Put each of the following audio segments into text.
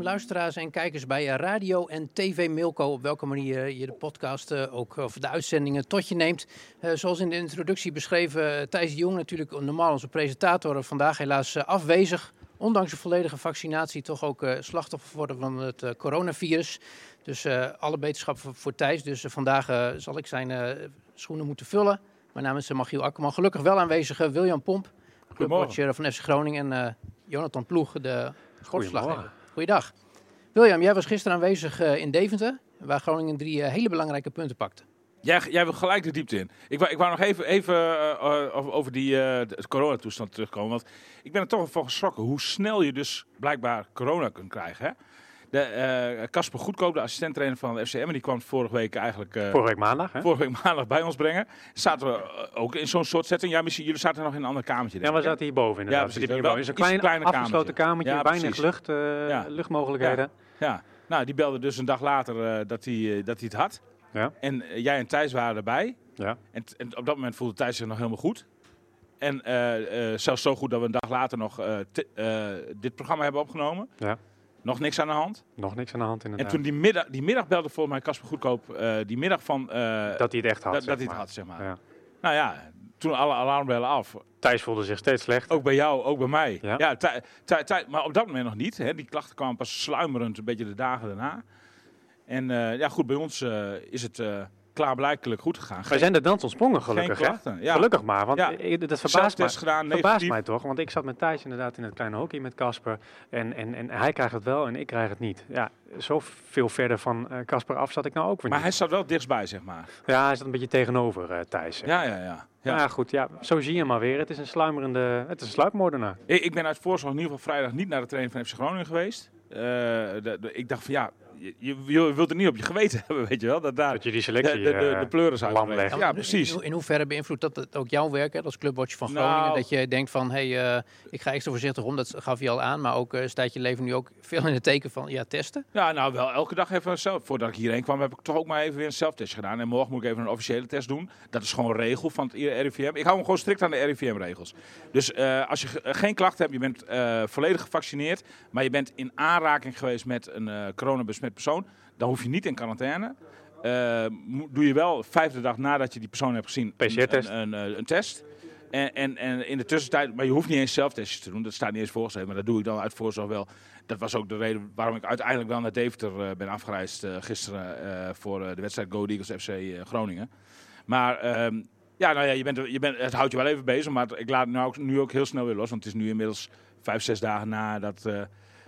Welkom luisteraars en kijkers bij Radio en TV Milko. Op welke manier je de podcast eh, ook, of de uitzendingen tot je neemt. Eh, zoals in de introductie beschreven, eh, Thijs de Jong natuurlijk normaal onze presentator. Vandaag helaas afwezig. Ondanks de volledige vaccinatie toch ook slachtoffer worden van het coronavirus. Dus alle beterschap voor, voor Thijs. Dus vandaag zal ik zijn schoenen moeten vullen. Mijn naam is Magiel Akkerman. Gelukkig wel aanwezig eh, William Pomp, clubwatcher van FC Groningen. En Jonathan Ploeg, de schotverslaggever. Goeiedag. William, jij was gisteren aanwezig eh, in Deventer, waar Groningen drie eh, hele belangrijke punten pakte. Jij, jij wil gelijk de diepte in. Ik wou, ik wou nog even, even eh, over, die uh, coronatoestand terugkomen. Want ik ben er toch van geschrokken hoe snel je dus blijkbaar corona kunt krijgen. Hè? De, eh, Casper Goedkoop, de assistenttrainer van de FCM, die kwam vorige week eigenlijk eh, Vorige week maandag, hè? vorige week maandag bij ons brengen. Zaten we eh, ook in zo'n soort setting. Ja, misschien jullie zaten nog in een ander kamertje. Ja, denk we zaten hierboven inderdaad. Ja, precies. hierboven. Een klein kleiner afgesloten kamertje. Ja, weinig lucht, Ja. luchtmogelijkheden. Ja, nou, die belde dus een dag later dat hij dat hij het had. Ja. En jij en Thijs waren erbij. Ja. En, op dat moment voelde Thijs zich nog helemaal goed. En zelfs zo goed dat we een dag later nog dit programma hebben opgenomen. Ja. Nog niks aan de hand. Nog niks aan de hand En inderdaad. toen die middag, die middag belde volgens mij Casper Goedkoop, eh, die middag van... eh, dat hij het echt had, dat, hij het had, zeg maar. Ja. Nou ja, toen alle alarmbellen af. Thijs voelde zich steeds slechter. Ook bij jou, ook bij mij. Ja. Ja. Thij- maar op dat moment nog niet. Hè. Die klachten kwamen pas sluimerend een beetje de dagen daarna. En eh, ja, goed, bij ons is het klaarblijkelijk goed gegaan. Wij zijn de dans ontsprongen gelukkig, hè? Ja. Gelukkig maar, want Ja. dat verbaast mij. gedaan, verbaast mij toch, want ik zat met Thijs inderdaad in het kleine hockey met Casper. En, en, en hij krijgt het wel en ik krijg het niet. Ja, zo veel verder van eh, Casper af zat ik nou ook weer Maar niet. hij zat wel dichtstbij, zeg maar. Ja, hij zat een beetje tegenover eh, Thijs. Ja, ja, ja. ja. Goed. Ja, zo zie je maar weer. Het is een sluimerende, het is een sluipmoordenaar. Ik, ik ben uit voorzorg in ieder geval vrijdag niet naar de training van FC Groningen geweest. Eh, de, de- ik dacht van ja, je, je, je wilt het niet op je geweten hebben, weet je wel. Dat daar Dat je die de, selectie de, de, eh, de pleuris uitbrengt. legt. Ja, In, precies. in hoeverre beïnvloedt dat het ook jouw werk hè, als clubwatcher van Nou- Groningen? Dat je denkt van, hé, hey, eh, ik ga extra voorzichtig om, dat gaf je al aan. Maar ook eh, staat je leven nu ook veel in het teken van, ja, testen. Ja, nou wel elke dag even zelf. Voordat ik hierheen kwam heb ik toch ook maar even weer een zelftest gedaan. En morgen moet ik even een officiële test doen. Dat is gewoon een regel van het RIVM. Ik hou me gewoon strikt aan de RIVM-regels. Dus eh, als je ge- eh, geen klachten hebt, je bent eh, volledig gevaccineerd, maar je bent in aanraking geweest met een eh persoon, dan hoef je niet in quarantaine. Eh, doe je wel vijfde dag nadat je die persoon hebt gezien een- PCR-test. Een, een, eh, een test. En, en, en in de tussentijd, maar je hoeft niet eens zelftestjes te doen, dat staat niet eens voorgeschreven, maar dat doe ik dan uit voorzorg wel. Dat was ook de reden waarom ik uiteindelijk wel naar Deventer eh, ben afgereisd gisteren voor de wedstrijd Go Eagles FC Groningen. Maar ehm, ja, nou ja, je bent, je bent, het houdt je wel even bezig, maar ik laat het nou ook, nu ook heel snel weer los, want het is nu inmiddels vijf, zes dagen nadat,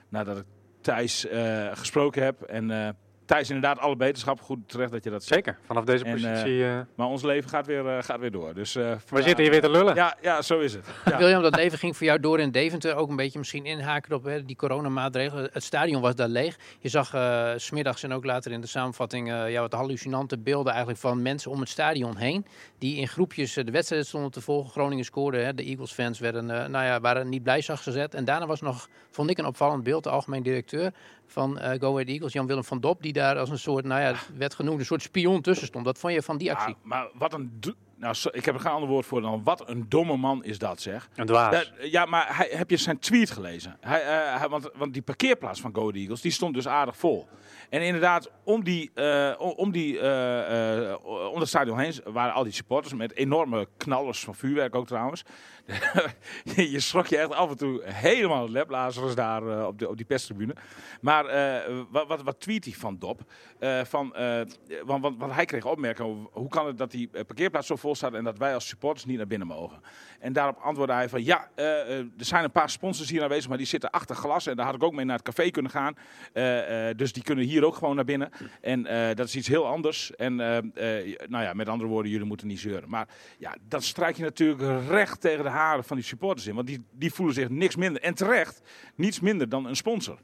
nadat ik Thijs eh, gesproken heb. En eh, Thijs inderdaad alle beterschap, goed terecht dat je dat zegt. Zeker, vanaf deze En, positie. eh, Maar ons leven gaat weer, eh, gaat weer door. Dus, eh, we zitten hier weer te lullen. Ja, ja, zo is het. Ja. William, dat leven ging voor jou door in Deventer. Ook een beetje misschien inhaken op hè, die coronamaatregelen. Het stadion was daar leeg. Je zag eh, s smiddags en ook later in de samenvatting eh, ja, wat hallucinante beelden eigenlijk van mensen om het stadion heen. Die in groepjes eh, de wedstrijd stonden te volgen. Groningen scoorde. Hè. De Eagles-fans werden, eh, nou ja, waren niet blij zag gezet. En daarna was nog, vond ik een opvallend beeld, de algemeen directeur van eh Go Ahead Eagles, Jan-Willem van Dop. Die daar als een soort, nou ja, werd genoemd, een soort spion tussen stond. Wat vond je van die actie? Ja, maar wat een... nou, ik heb er geen ander woord voor dan wat een domme man is dat, zeg. Een dwaas. Ja, ja, maar hij, heb je zijn tweet gelezen? Hij, eh, hij- want, want die parkeerplaats van Go Eagles, die stond dus aardig vol. En inderdaad, om, die, eh, om- die, eh, om dat stadion heen waren al die supporters met enorme knallers van vuurwerk ook trouwens. je schrok je echt af en toe helemaal leplazers daar op, de, op die perstribune. Maar wat, wat, wat tweet hij van Dop? Van, want, want, want hij kreeg opmerkingen hoe kan het dat die parkeerplaats zo vol staat en dat wij als supporters niet naar binnen mogen. En daarop antwoordde hij van ja, eh, eh, er zijn een paar sponsors hier aanwezig, maar die zitten achter glas en daar had ik ook mee naar het café kunnen gaan. Eh, dus die kunnen hier ook gewoon naar binnen. En dat is iets heel anders. En nou ja, met andere woorden, jullie moeten niet zeuren. Maar ja, dat strijk je natuurlijk recht tegen de haren van die supporters in. Want die, die voelen zich niks minder. En terecht, niets minder dan een sponsor.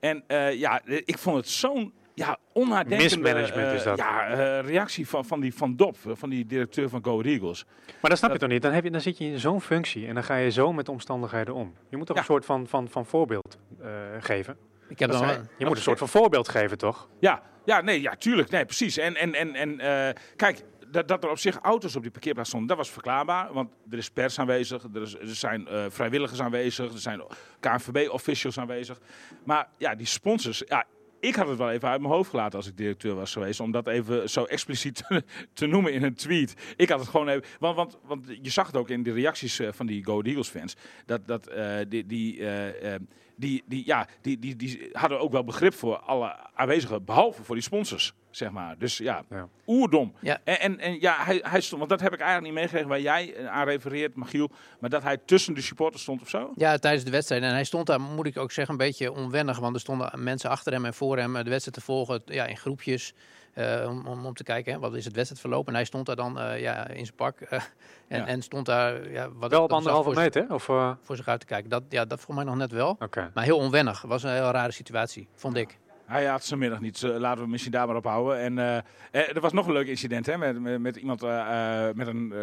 En ja, ik vond het zo'n ja, onnadenkende Mismanagement eh, is dat. Ja, eh, reactie van, van, die, van Dop, van die directeur van Go Eagles. Maar dat snap je toch niet? Dan, heb je, dan zit je in zo'n functie en dan ga je zo met de omstandigheden om. Je moet toch Ja. een soort van, van, van voorbeeld eh, geven? Ik heb dan, zei Je moet een soort van voorbeeld geven, toch? Ja, ja, nee, ja, tuurlijk. Nee, precies. En, en, en, en eh, kijk, dat, dat er op zich auto's op die parkeerplaats stonden, dat was verklaarbaar. Want er is pers aanwezig, er, is, er zijn eh, vrijwilligers aanwezig, er zijn KNVB-officials aanwezig. Maar ja, die sponsors, ja, ik had het wel even uit mijn hoofd gelaten als ik directeur was geweest. Om dat even zo expliciet te, noemen in een tweet. Ik had het gewoon even. Want, want, want je zag het ook in de reacties eh, van die Go Eagles fans. Dat, dat eh, die, die, eh, die, die, ja, die, die, die hadden ook wel begrip voor alle aanwezigen. Behalve voor die sponsors, zeg maar. Dus ja, Ja. oerdom. Ja. En, en, en ja, hij, hij stond, want dat heb ik eigenlijk niet meegekregen waar jij eh, aan refereert, Magiel. Maar dat hij tussen de supporters stond of zo? Ja, tijdens de wedstrijd. En hij stond daar, moet ik ook zeggen, een beetje onwennig. Want er stonden mensen achter hem en voor hem eh, de wedstrijd te volgen. Ja, in groepjes. eh, om, om, om te kijken, hè, wat is het wedstrijdverloop. En hij stond daar dan eh, ja, in zijn pak. en, Ja. en stond daar ja, wat Wel op anderhalve voor, meter, hè? Of, voor zich uit te kijken. Dat, ja, dat voor mij nog net wel. Maar heel onwennig. Was een heel rare situatie, vond ik. Hij had zijn middag niet. zo laten we misschien daar maar op houden. En eh, eh, er was nog een leuk incident hè, met, met, met iemand, eh, eh, met een, eh,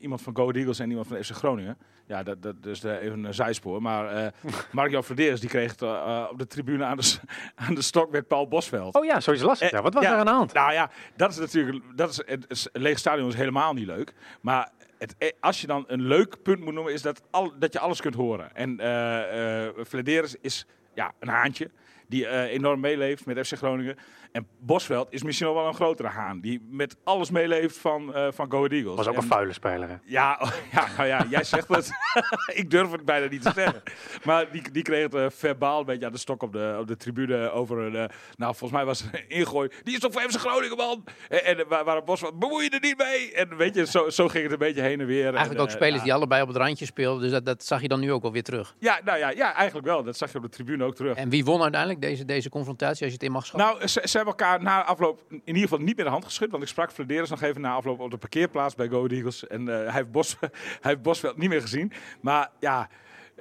iemand van Go Eagles en iemand van FC Groningen. Ja, dat, dat de, even een zijspoor. Maar eh Mark-Jan Verdeers die kreeg het eh, eh, op de tribune aan de, aan de stok met Paul Bosveld. Oh ja, zoiets lastig. Eh, Ja. Wat was ja. daar aan de hand? Nou ja, dat is natuurlijk. Dat is, het, een leeg stadion is helemaal niet leuk. Maar het, eh, als je dan een leuk punt moet noemen, is dat, al, dat je alles kunt horen. En eh eh Flederis is ja, een haantje. Die eh, enorm meeleeft met FC Groningen. En Bosveld is misschien nog wel een grotere haan. Die met alles meeleeft van, eh van Go Ahead Eagles. Was ook En- een vuile speler, hè? ja, oh, ja, nou ja, jij zegt het. ik durf het bijna niet te zeggen. Maar die, die kreeg het eh, verbaal een beetje aan de stok op de, op de tribune over een... eh, nou, volgens mij was het een ingooi. Die is toch voor FC Groningen, man? En, en waar, waar Bos van, bemoei je er niet mee? En weet je, zo, zo ging het een beetje heen en weer. Eigenlijk En, ook spelers ja. die allebei op het randje speelden. Dus dat, dat zag je dan nu ook wel weer terug. Ja, nou ja, ja, eigenlijk wel. Dat zag je op de tribune ook terug. En wie won uiteindelijk deze, deze confrontatie, als je het in mag schatten? Nou, ze, ze hebben elkaar na afloop in ieder geval niet meer de hand geschud. Want ik sprak Flederis nog even na afloop op de parkeerplaats bij Go Eagles. En eh, hij, heeft Bos, hij heeft Bosveld niet meer gezien. Maar ja,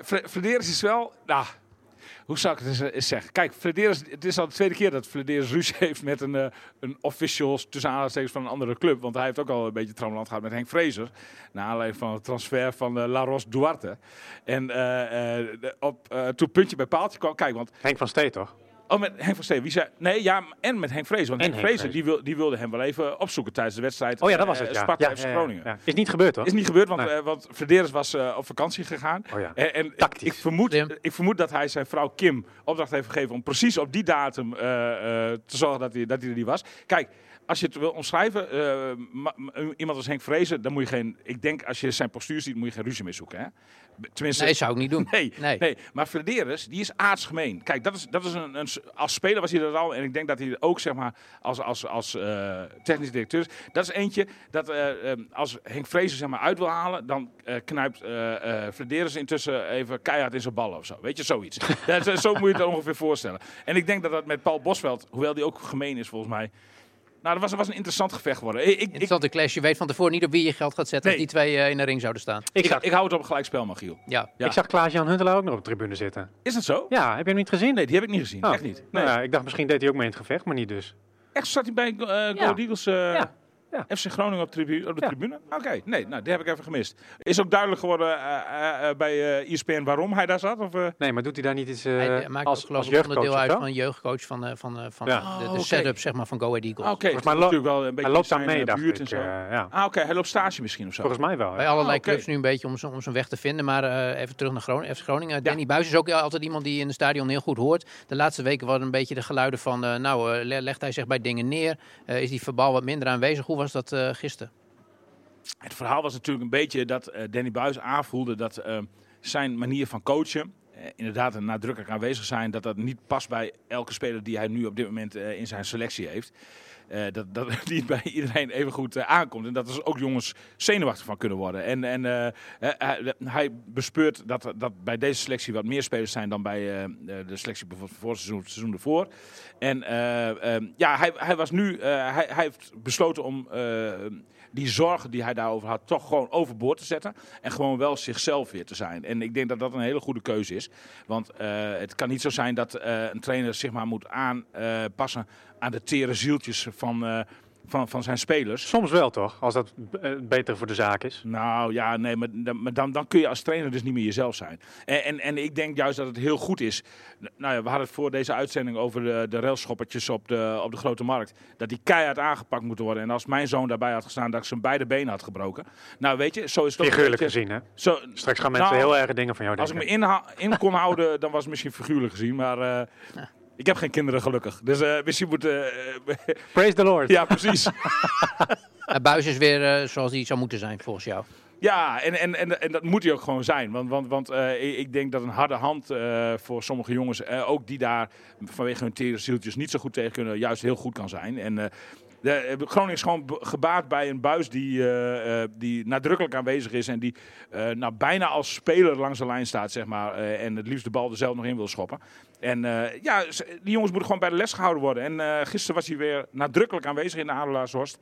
Flederis is wel... Nou, hoe zou ik het eens, eh, eens zeggen? Kijk, Flederis, het is al de tweede keer dat Flederis ruzie heeft met een, eh een officials tussen aanhalingstekens van een andere club. Want hij heeft ook al een beetje trammeland gehad met Henk Vrezer. Naar aanleiding van het transfer van eh, Laros Duarte. En op, toen puntje bij paaltje kwam... Kijk, want Henk van Stee, toch? Oh, met Henk van Steen. Wie zei, nee, ja, en met Henk Vrezer. Want En Henk Henk Vrezer. die, wil, die wilde hem wel even opzoeken tijdens de wedstrijd. Oh ja, dat was eh, het, ja. Sparta ja, FC ja, ja, Groningen. ja. Is niet gebeurd, toch? Is niet gebeurd, want, Nee. eh, want Flederis was eh, op vakantie gegaan. Oh ja. En, en ik, Tactisch. ik, vermoed, ik vermoed dat hij zijn vrouw Kim opdracht heeft gegeven om precies op die datum eh, eh, te zorgen dat hij, dat hij er niet was. Kijk, als je het wil omschrijven, eh, ma- ma- iemand als Henk Vrezer, dan moet je geen, ik denk als je zijn postuur ziet, moet je geen ruzie mee zoeken. Hè? Tenminste, Nee, zou ik niet doen. Nee, Nee. nee. maar Flederis, die is aardsgemeen. Kijk, dat is, dat is een, een, als speler was hij dat al. En ik denk dat hij ook, zeg maar, als, als, als eh, technisch directeur is. Dat is eentje dat eh, eh, als Henk Vrezer zeg maar uit wil halen, dan knijpt Flederis intussen even keihard in zijn ballen of zo. Weet je, zoiets. dat, zo moet je het ongeveer voorstellen. En ik denk dat dat met Paul Bosveld, hoewel die ook gemeen is volgens mij. Nou, dat was, was een interessant gevecht geworden. Ik, ik, ik, Interessante clash. Je weet van tevoren niet op wie je geld gaat zetten Nee. als die twee eh, in de ring zouden staan. Ik ik, zag, ik hou het op een gelijkspel, Magiel. Ja. Ja. ik zag Klaas-Jan Huntelaar ook nog op de tribune zitten. Is dat zo? Ja, heb je hem niet gezien? Nee, die heb ik niet gezien. Oh. Echt niet. Nee. Nou ja, ik dacht misschien deed hij ook mee in het gevecht, maar niet dus. Echt zat hij bij eh Go Ja. Eagles? eh, Ja. Ja. FC Groningen op, tribu op de Ja. tribune? Oké, nee, nou, die heb ik even gemist. Is ook duidelijk geworden eh, eh, eh, bij eh ESPN waarom hij daar zat? Of, eh? Nee, maar doet hij daar niet iets eh, Hij maakt als, geloof als ik onderdeel uit van een jeugdcoach van, eh, van, eh, van Ja. de, de Oh, setup zeg maar, van Go Ahead Eagles. Oké, dat is lo- natuurlijk wel een beetje Hij loopt daar mee, dacht buurt ik. en zo. ja. Ah, oké, hij loopt stage misschien of zo. Volgens mij wel. Bij allerlei Ah, clubs nu een beetje om, zijn- om zijn weg te vinden. Maar eh, even terug naar Groningen. FC Groningen. Danny Buis is ook altijd iemand die in het stadion heel goed hoort. De laatste weken waren een beetje de geluiden van... eh, nou, eh, le- legt hij zich bij dingen neer? Eh, is die verbal wat minder aanwezig? Hoe was dat eh, gisteren? Het verhaal was natuurlijk een beetje dat eh, Danny Buis aanvoelde dat eh, zijn manier van coachen, inderdaad een nadrukkelijk aanwezig zijn, dat dat niet past bij elke speler die hij nu op dit moment in zijn selectie heeft. Eh, dat, dat niet bij iedereen even goed eh, aankomt. En dat er ook jongens zenuwachtig van kunnen worden. En, en eh, hij, bespeurt dat, dat bij deze selectie wat meer spelers zijn dan bij de selectie bijvoorbeeld voor het seizoen, seizoen ervoor. En ja, hij, hij was nu, hij, hij heeft besloten om die zorgen die hij daarover had, toch gewoon overboord te zetten. En gewoon wel zichzelf weer te zijn. En ik denk dat dat een hele goede keuze is. Want het kan niet zo zijn dat een trainer zich maar moet aanpassen aan de tere zieltjes van, eh, van, van zijn spelers. Soms wel toch, als dat eh, beter voor de zaak is. Nou ja, nee, maar, dan- maar dan, dan kun je als trainer dus niet meer jezelf zijn. En, en, en ik denk juist dat het heel goed is. Nou ja, we hadden het voor deze uitzending over de, de railschoppertjes op de, op de grote markt. Dat die keihard aangepakt moeten worden. En als mijn zoon daarbij had gestaan, dat ik zijn beide benen had gebroken. Nou weet je, zo is het. Figuurlijk gezien, hè? Zo, Straks gaan mensen Nou, heel erg dingen van jou als ik denken. me inha- in kon houden, dan was het misschien figuurlijk gezien. Maar eh, ik heb geen kinderen gelukkig. Dus eh, misschien moet... eh, Praise the Lord. ja, precies. Uh, Buis is weer eh, zoals hij zou moeten zijn, volgens jou. Ja, en, en, en, en dat moet hij ook gewoon zijn. Want, want, want eh, ik- denk dat een harde hand eh, voor sommige jongens, eh, ook die daar vanwege hun tere zieltjes niet zo goed tegen kunnen, juist heel goed kan zijn. En eh, de, eh, Groningen is gewoon gebaat bij een buis die, eh, eh, die nadrukkelijk aanwezig is en die eh, nou, bijna als speler langs de lijn staat, zeg maar. eh, en het liefst de bal er zelf nog in wil schoppen. En eh, ja, die jongens moeten gewoon bij de les gehouden worden. En eh, gisteren was hij weer nadrukkelijk aanwezig in de Adelaarshorst.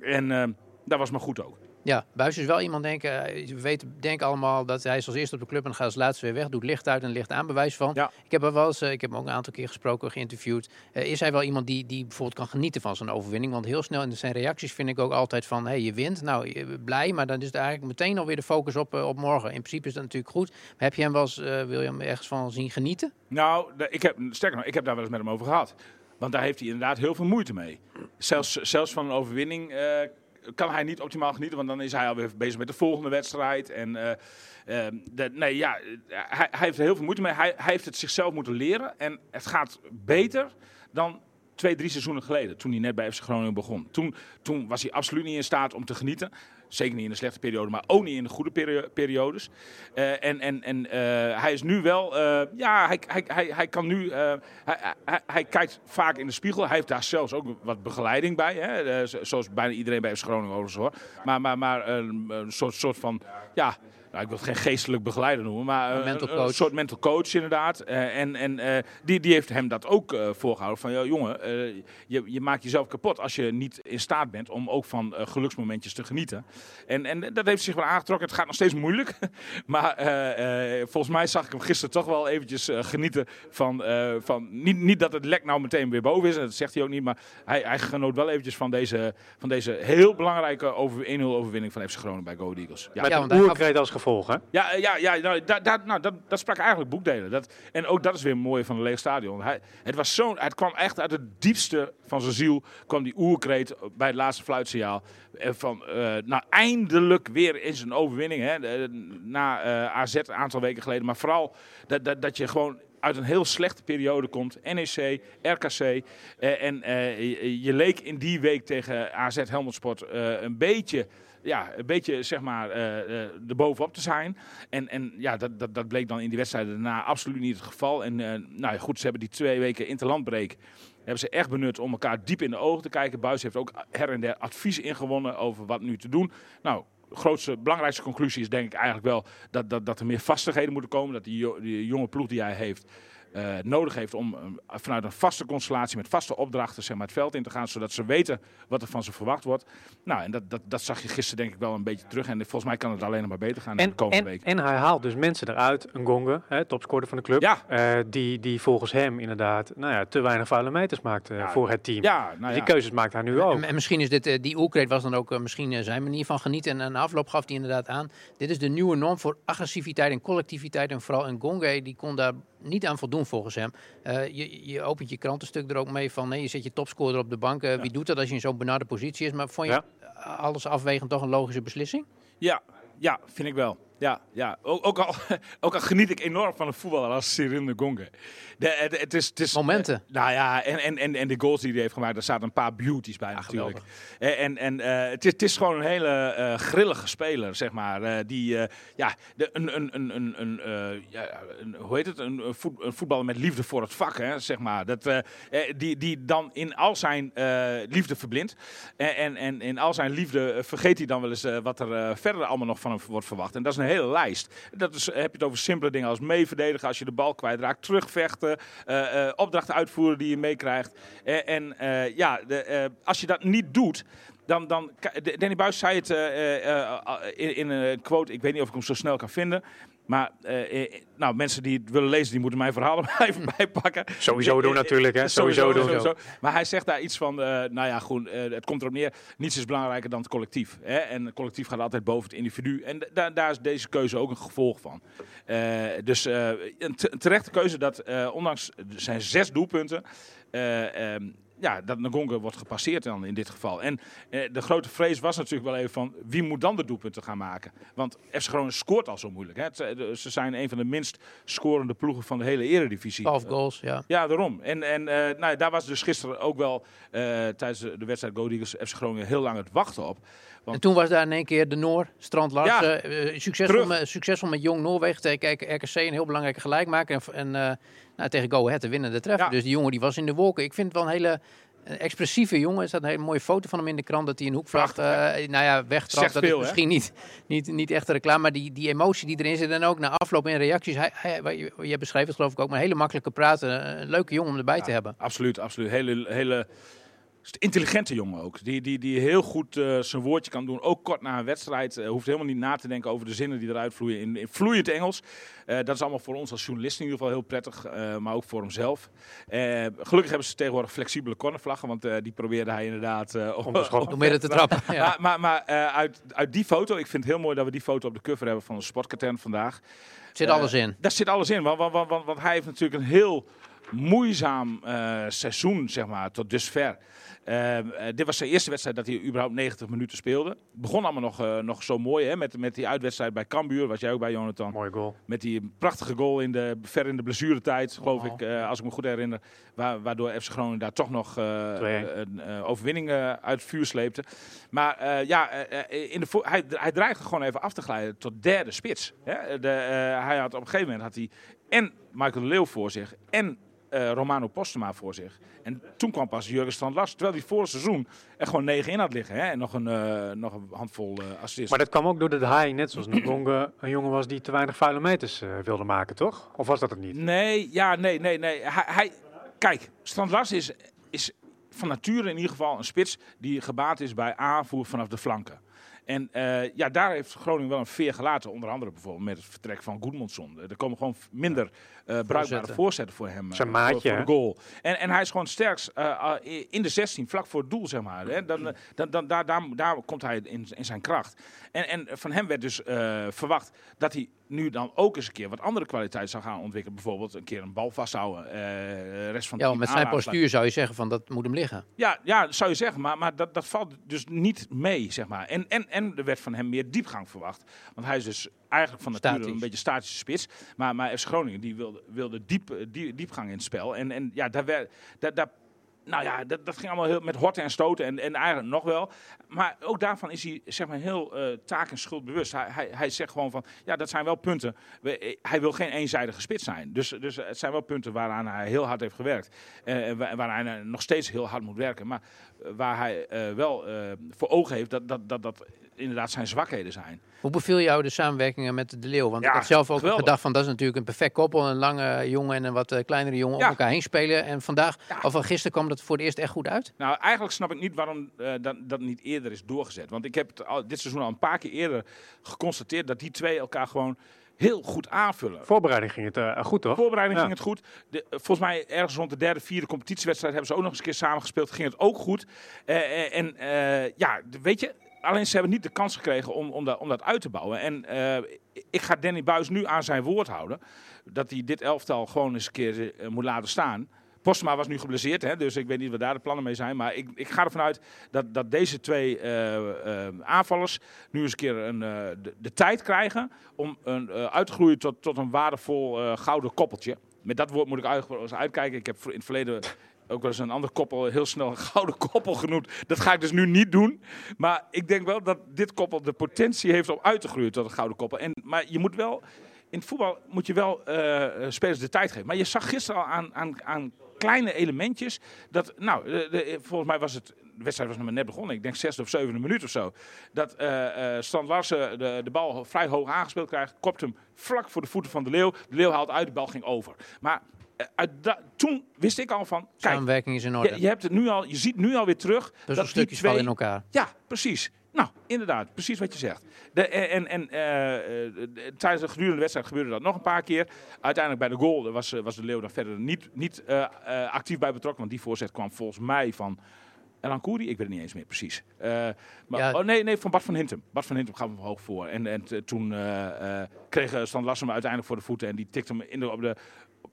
En eh, dat was maar goed ook. Ja, Buis is wel iemand, denken. eh, we weten, denken allemaal dat hij is als eerste op de club en gaat als laatste weer weg. Doet licht uit en licht aan, bewijs van. Ja. Ik heb, er wel eens, eh, ik heb hem ook een aantal keer gesproken, geïnterviewd. Eh, is hij wel iemand die, die bijvoorbeeld kan genieten van zijn overwinning? Want heel snel in zijn reacties vind ik ook altijd van, hé, hey, je wint. Nou, je- blij, maar dan is het eigenlijk meteen alweer de focus op, op morgen. In principe is dat natuurlijk goed. Maar heb je hem wel eens, eh, wil je hem ergens van zien genieten? Nou, ik heb, sterker nog, ik heb daar wel eens met hem over gehad. Want daar heeft hij inderdaad heel veel moeite mee. Zelfs, zelfs van een overwinning kan hij niet optimaal genieten, want dan is hij alweer bezig met de volgende wedstrijd. En, eh, eh, de- nee, ja, hij, hij heeft er heel veel moeite mee. Hij, hij heeft het zichzelf moeten leren en het gaat beter dan twee, drie seizoenen geleden, toen hij net bij FC Groningen begon. Toen, toen was hij absoluut niet in staat om te genieten. Zeker niet in de slechte periode, maar ook niet in de goede perio- periodes. Eh, en en, en eh, hij is nu wel, eh, ja, hij, hij, hij, hij kan nu, hij, hij, hij kijkt vaak in de spiegel. Hij heeft daar zelfs ook wat begeleiding bij, hè? zo- zoals bijna iedereen bij FC Groningen overigens hoor. Maar, maar, maar een soort, soort van, ja, nou, ik wil het geen geestelijk begeleider noemen, maar Een eh, mental een, coach. een soort mental coach inderdaad. Eh, en en eh, die, die heeft hem dat ook eh, voorgehouden. Van, ja, jongen, eh, je, je maakt jezelf kapot als je niet in staat bent om ook van geluksmomentjes te genieten. En, en dat heeft zich wel aangetrokken. Het gaat nog steeds moeilijk. maar eh, eh, volgens mij zag ik hem gisteren toch wel eventjes genieten van... eh, van niet, niet dat het lek nou meteen weer boven is, dat zegt hij ook niet. Maar hij, hij genoot wel eventjes van deze, van deze heel belangrijke over, 1-0 overwinning van FC Groningen bij Go Eagles. Ja, Met Ja, een want hij gaf- oerkreet als gevolg, hè? ja, eh, ja, ja nou, dat, nou, dat, dat sprak eigenlijk boekdelen. Dat, en ook dat is weer mooi van een leeg stadion. Hij, het, was zo, het kwam echt uit het diepste van zijn ziel. kwam die oerkreet bij het laatste fluitsignaal. Van, eh, nou, eindelijk weer in zijn overwinning. Hè, na eh, AZ een aantal weken geleden. Maar vooral dat, dat, dat je gewoon uit een heel slechte periode komt. NEC, RKC. eh, en eh, je leek in die week tegen AZ Helmond Sport eh, een beetje ja, een beetje zeg maar eh, erbovenop te zijn. En, en ja, dat, dat, dat bleek dan in die wedstrijden daarna absoluut niet het geval. En eh, nou goed, ze hebben die twee weken interlandbreek hebben ze echt benut om elkaar diep in de ogen te kijken. Buis heeft ook her en der advies ingewonnen over wat nu te doen. Nou, grootste, belangrijkste conclusie is denk ik eigenlijk wel dat, dat, dat er meer vastigheden moeten komen. Dat die, die jonge ploeg die hij heeft eh, nodig heeft om eh, vanuit een vaste constellatie met vaste opdrachten zeg maar, het veld in te gaan, zodat ze weten wat er van ze verwacht wordt. Nou, en dat, dat, dat zag je gisteren denk ik wel een beetje terug. En volgens mij kan het alleen nog maar beter gaan En, de komende en, week. en hij haalt dus mensen eruit, een Gonge, hè, topscorer van de club, Ja. eh, die, die volgens hem inderdaad nou ja, te weinig vuile meters maakt Ja, voor het team. Ja, nou Dus ja. Die keuzes maakt hij nu ook. En, en misschien is dit, die oerkreet was dan ook misschien zijn manier van genieten. En na afloop gaf hij inderdaad aan. Dit is de nieuwe norm voor agressiviteit en collectiviteit. En vooral Ngonge, die kon daar niet aan voldoen volgens hem. Eh, je, je opent je krantenstuk er ook mee van, nee, je zet je topscorer op de bank. Eh, Wie doet dat als je in zo'n benarde positie is? Maar vond je Ja. alles afwegend toch een logische beslissing? Ja, ja, vind ik wel. Ja, ja. Ook, ook, al, ook al geniet ik enorm van een voetballer als Cyril de Gonge. De, het, het is, het is, Momenten. eh, nou ja, en, en, en, en de goals die hij heeft gemaakt, daar zaten een paar beauties bij natuurlijk. En, en, en eh, het, is, het is gewoon een hele eh, grillige speler, zeg maar. eh, die, eh, ja, de, een, een, een, een, een, eh, ja, een, hoe heet het? Een, een, voet- een voetballer met liefde voor het vak, hè, zeg maar. Dat, eh, eh, die, die dan in al zijn eh, liefde verblindt. En, en, en in al zijn liefde eh, vergeet hij dan wel eens eh, wat er eh, verder allemaal nog van hem wordt verwacht. En dat is een hele lijst. Dat is, heb je het over simpele dingen als meeverdedigen als je de bal kwijtraakt, terugvechten, eh, eh, opdrachten uitvoeren die je meekrijgt. Eh, en ja, de, als je dat niet doet, dan, dan Danny Buis zei het in een quote, ik weet niet of ik hem zo snel kan vinden. Maar eh, eh, nou, mensen die het willen lezen, die moeten mijn verhalen maar even bijpakken. Sowieso doen natuurlijk, hè. Sowieso doen. Maar hij zegt daar iets van, eh, nou ja, gewoon, eh, het komt erop neer, niets is belangrijker dan het collectief. Hè? En het collectief gaat altijd boven het individu. En daar is deze keuze ook een gevolg van. Dus een, te- een terechte keuze dat, ondanks er zijn zes doelpunten, eh, ehm, ja, dat Ngonga wordt gepasseerd dan in dit geval. En eh, de grote vrees was natuurlijk wel even van wie moet dan de doelpunten gaan maken. Want FC Groningen scoort al zo moeilijk. Hè? Het, eh, ze zijn een van de minst scorende ploegen van de hele eredivisie. 12 goals, ja. Ja, daarom. En, en eh, nou, daar was dus gisteren ook wel eh, tijdens de, de wedstrijd Go Eagles FC Groningen heel lang het wachten op. En toen was daar in één keer de Noor, Strand Larsen, eh, succesvol, terug. met, succesvol met Jong Noorwegen tegen RKC, een heel belangrijke gelijkmaker. En, en eh, nou, tegen Go Ahead de winnende treffer. Ja. Dus die jongen die was in de wolken. Ik vind het wel een hele eh, expressieve jongen. Er staat een hele mooie foto van hem in de krant dat hij een Prachtig, eh nou ja, wegtrapt. Dat veel, is hè? misschien niet, niet, niet echt reclame, maar die, die emotie die erin zit en ook na afloop in reacties. Hij, hij, je beschreef het geloof ik ook, maar een hele makkelijke praten. Een leuke jongen om erbij te hebben. Absoluut, absoluut. Hele, hele intelligente jongen ook. Die, die, die heel goed eh, zijn woordje kan doen. Ook kort na een wedstrijd. Eh, hoeft helemaal niet na te denken over de zinnen die eruit vloeien in, in vloeiend Engels. Eh, dat is allemaal voor ons als journalisten in ieder geval heel prettig. eh, maar ook voor hemzelf. Eh, gelukkig hebben ze tegenwoordig flexibele cornervlaggen. Want eh, die probeerde hij inderdaad eh, Om de schop. Om midden te trappen. Ja. Maar, maar, maar eh, uit, uit die foto, ik vind het heel mooi dat we die foto op de cover hebben van de sportkatern vandaag. Zit alles in. Daar zit alles in, want, want, want, want, want hij heeft natuurlijk een heel moeizaam eh, seizoen, zeg maar, tot dusver. Eh, eh, dit was zijn eerste wedstrijd dat hij überhaupt 90 minuten speelde. Begon allemaal nog, eh, nog zo mooi, hè, met, met die uitwedstrijd bij Cambuur, was jij ook bij, Jonathan. Mooie goal. Met die prachtige goal in de, ver in de blessuretijd, geloof Oh. ik, eh, als ik me goed herinner. Wa- waardoor FC Groningen daar toch nog 2-1. een overwinning uit het vuur sleepte. Maar ja, in de hij, hij dreigde gewoon even af te glijden tot derde spits. Hè? De, hij had op een gegeven moment had hij en Michael de Leeuw voor zich en eh, Romano Postema voor zich. En toen kwam pas Jurgen Strand Lars, terwijl hij voor het seizoen er gewoon negen in had liggen. Hè? En nog een, eh, nog een handvol eh assists. Maar dat kwam ook doordat hij, net zoals Ngonge, een jongen was die te weinig vuile meters wilde maken, toch? Of was dat het niet? Nee, ja, nee, nee, nee. Hij, hij, kijk, Strand Lars is, is van nature in ieder geval een spits die gebaat is bij aanvoer vanaf de flanken. En ja, daar heeft Groningen wel een veer gelaten. Onder andere bijvoorbeeld met het vertrek van Goedmundsson. Er komen gewoon minder bruikbare Voorzetten. voor hem. eh, Zijn voor- maatje, Voor, de goal. En, en hij is gewoon sterkst eh, uh, in de 16, vlak voor het doel, zeg maar. Hè. Dan, eh, dan, dan, daar, daar, daar komt hij in, in zijn kracht. En, en van hem werd dus eh, verwacht dat hij nu dan ook eens een keer wat andere kwaliteit zou gaan ontwikkelen. Bijvoorbeeld een keer een bal vasthouden. eh rest van Ja, met zijn postuur zou je zeggen van dat moet hem liggen. Ja, ja, dat zou je zeggen, maar, maar dat, dat valt dus niet mee, zeg maar. En, en, en er werd van hem meer diepgang verwacht. Want hij is dus eigenlijk van nature een beetje statische spits. Maar, maar FC Groningen die wilde, diep, eh, die, diepgang in het spel. En, en ja, daar werd, daar, nou ja, dat, dat ging allemaal heel met horten en stoten en, en eigenlijk nog wel. Maar ook daarvan is hij zeg maar heel eh, taak- en schuldbewust. Hij, hij, hij zegt gewoon van, ja, dat zijn wel punten. We- eh, hij wil geen eenzijdige spits zijn. Dus, dus het zijn wel punten waaraan hij heel hard heeft gewerkt. En wa- waar hij nog steeds heel hard moet werken. Maar waar hij eh, wel eh, voor ogen heeft dat, dat, dat dat inderdaad zijn zwakheden zijn. Hoe beviel jou de samenwerkingen met de Leeuw? Want Ja, ik had zelf ook geweldig. gedacht van dat is natuurlijk een perfect koppel. Een lange jongen en een wat eh, kleinere jongen Ja. op elkaar heen spelen. En vandaag, Ja. of van gisteren kwam dat voor het eerst echt goed uit. Nou, eigenlijk snap ik niet waarom dat, dat niet eerder is doorgezet. Want ik heb al, dit seizoen al een paar keer eerder geconstateerd dat die twee elkaar gewoon heel goed aanvullen. Voorbereiding ging het eh, goed, toch? Voorbereiding Ja. ging het goed. De, eh, volgens mij ergens rond de derde, vierde competitiewedstrijd hebben ze ook nog eens een keer samengespeeld. Ging het ook goed. Eh, en ja, weet je, alleen ze hebben niet de kans gekregen om, om, dat, om dat uit te bouwen. En ik ga Danny Buis nu aan zijn woord houden. Dat hij dit elftal gewoon eens een keer moet laten staan. Postma was nu geblesseerd, hè, dus ik weet niet wat daar de plannen mee zijn. Maar ik, ik ga ervan uit dat, dat deze twee eh, eh, aanvallers nu eens een keer een, eh, de, de tijd krijgen om een, uit te groeien tot, tot een waardevol gouden koppeltje. Met dat woord moet ik eens uitkijken. Ik heb in het verleden ook wel eens een ander koppel heel snel een gouden koppel genoemd. Dat ga ik dus nu niet doen. Maar ik denk wel dat dit koppel de potentie heeft om uit te groeien tot een gouden koppel. En, maar je moet wel, in het voetbal moet je wel spelers de tijd geven. Maar je zag gisteren al aan, aan, aan kleine elementjes. Dat, nou, de, de- volgens mij was het. De wedstrijd was nog maar net begonnen. Ik denk zesde of zevende minuut of zo. Dat eh eh Strand Larsen de, de bal vrij hoog aangespeeld krijgt. Kopt hem vlak voor de voeten van de Leeuw. De Leeuw haalt uit, de bal ging over. Maar eh, uit toen wist ik al van. Kijk, Samenwerking is in orde. je, je, hebt het nu al, je ziet nu alweer terug. dus dat die twee, in elkaar. ja, precies. Nou, inderdaad, precies wat je zegt. De, en en eh, eh, de- tijdens de gedurende wedstrijd gebeurde dat nog een paar keer. Uiteindelijk bij de goal was, eh, was de Leeuw dan verder niet, niet eh, eh, actief bij betrokken. Want die voorzet kwam volgens mij van Elan Koeri. Ik weet het niet eens meer precies. Eh, maar, Ja. oh, nee, nee, van Bart van Hintem. Bart van Hintem gaf hem hoog voor. En, en toen eh, eh, kreeg eh, Stan Lassen hem uiteindelijk voor de voeten. En die tikte hem in de, op de,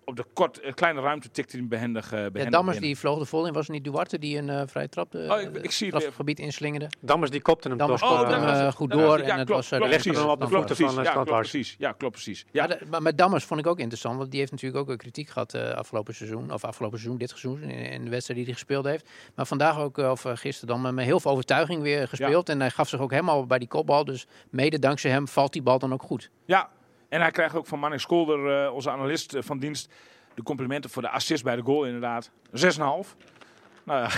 op de kort, eh, kleine ruimte tikte hij hem behendig, eh, behendig Ja, Dammers binnen. die vloog er vol in. Was het niet Duarte die een eh vrij trap de, Oh, ik- ik zie het weer. gebied inslingerde? Dammers die kopte hem Dammers toch. kopte Oh, hem, goed door het. en Ja, het klopt, was, klopt, legde precies. hem op de Ja, klopt, van, precies. Ja, klopt, precies. Ja, klopt precies. Ja. Maar, de- maar met Dammers vond ik ook interessant, want die heeft natuurlijk ook een kritiek gehad eh, afgelopen seizoen, of afgelopen seizoen, dit seizoen, in, in de wedstrijd die hij gespeeld heeft. Maar vandaag ook, of gisteren dan, met heel veel overtuiging weer gespeeld. En hij gaf zich ook helemaal bij die kopbal, dus mede dankzij hem valt die bal dan ook goed. Ja, en hij krijgt ook van Manning Skolder, eh, onze analist eh, van dienst, de complimenten voor de assist bij de goal inderdaad. 6,5. Nou ja.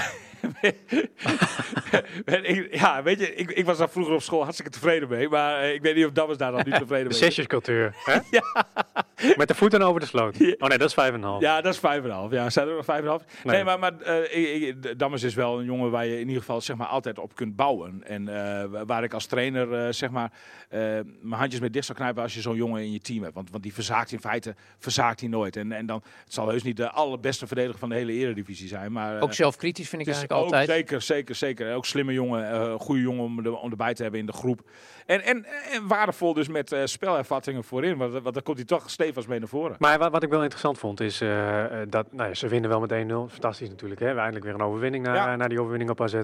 Ik- ja, weet je, ik, ik was daar vroeger op school hartstikke tevreden mee. Maar eh, ik weet niet of Dammers daar dan niet tevreden De mee is. zesjescultuur. hè? Met de voeten over de sloot. Oh nee, dat is 5,5. Ja, dat is 5,5. Ja, zijn er nog 5,5? Nee, Nee. maar, maar eh, ik- Dammers is wel een jongen waar je in ieder geval zeg maar, altijd op kunt bouwen. En eh, wa- waar ik als trainer zeg maar, eh, mijn handjes mee dicht zou knijpen als je zo'n jongen in je team hebt. Want, want die verzaakt in feite verzaakt hij nooit. En, en dan, het zal heus niet de allerbeste verdediger van de hele eredivisie zijn. Maar, Ook zelfkritisch vind ik eigenlijk altijd. Ook, zeker, zeker, zeker. Ook slimme jongen, eh, een goede jongen om, er, om erbij te hebben in de groep. En, en, en waardevol dus met eh, spelervattingen voorin. Want, want dan komt hij toch stevig mee naar voren. Maar wat, wat ik wel interessant vond is eh, dat nou ja, ze winnen wel met 1-0. Fantastisch natuurlijk. Hè? We eindelijk weer een overwinning na, Ja. na die overwinning op AZ.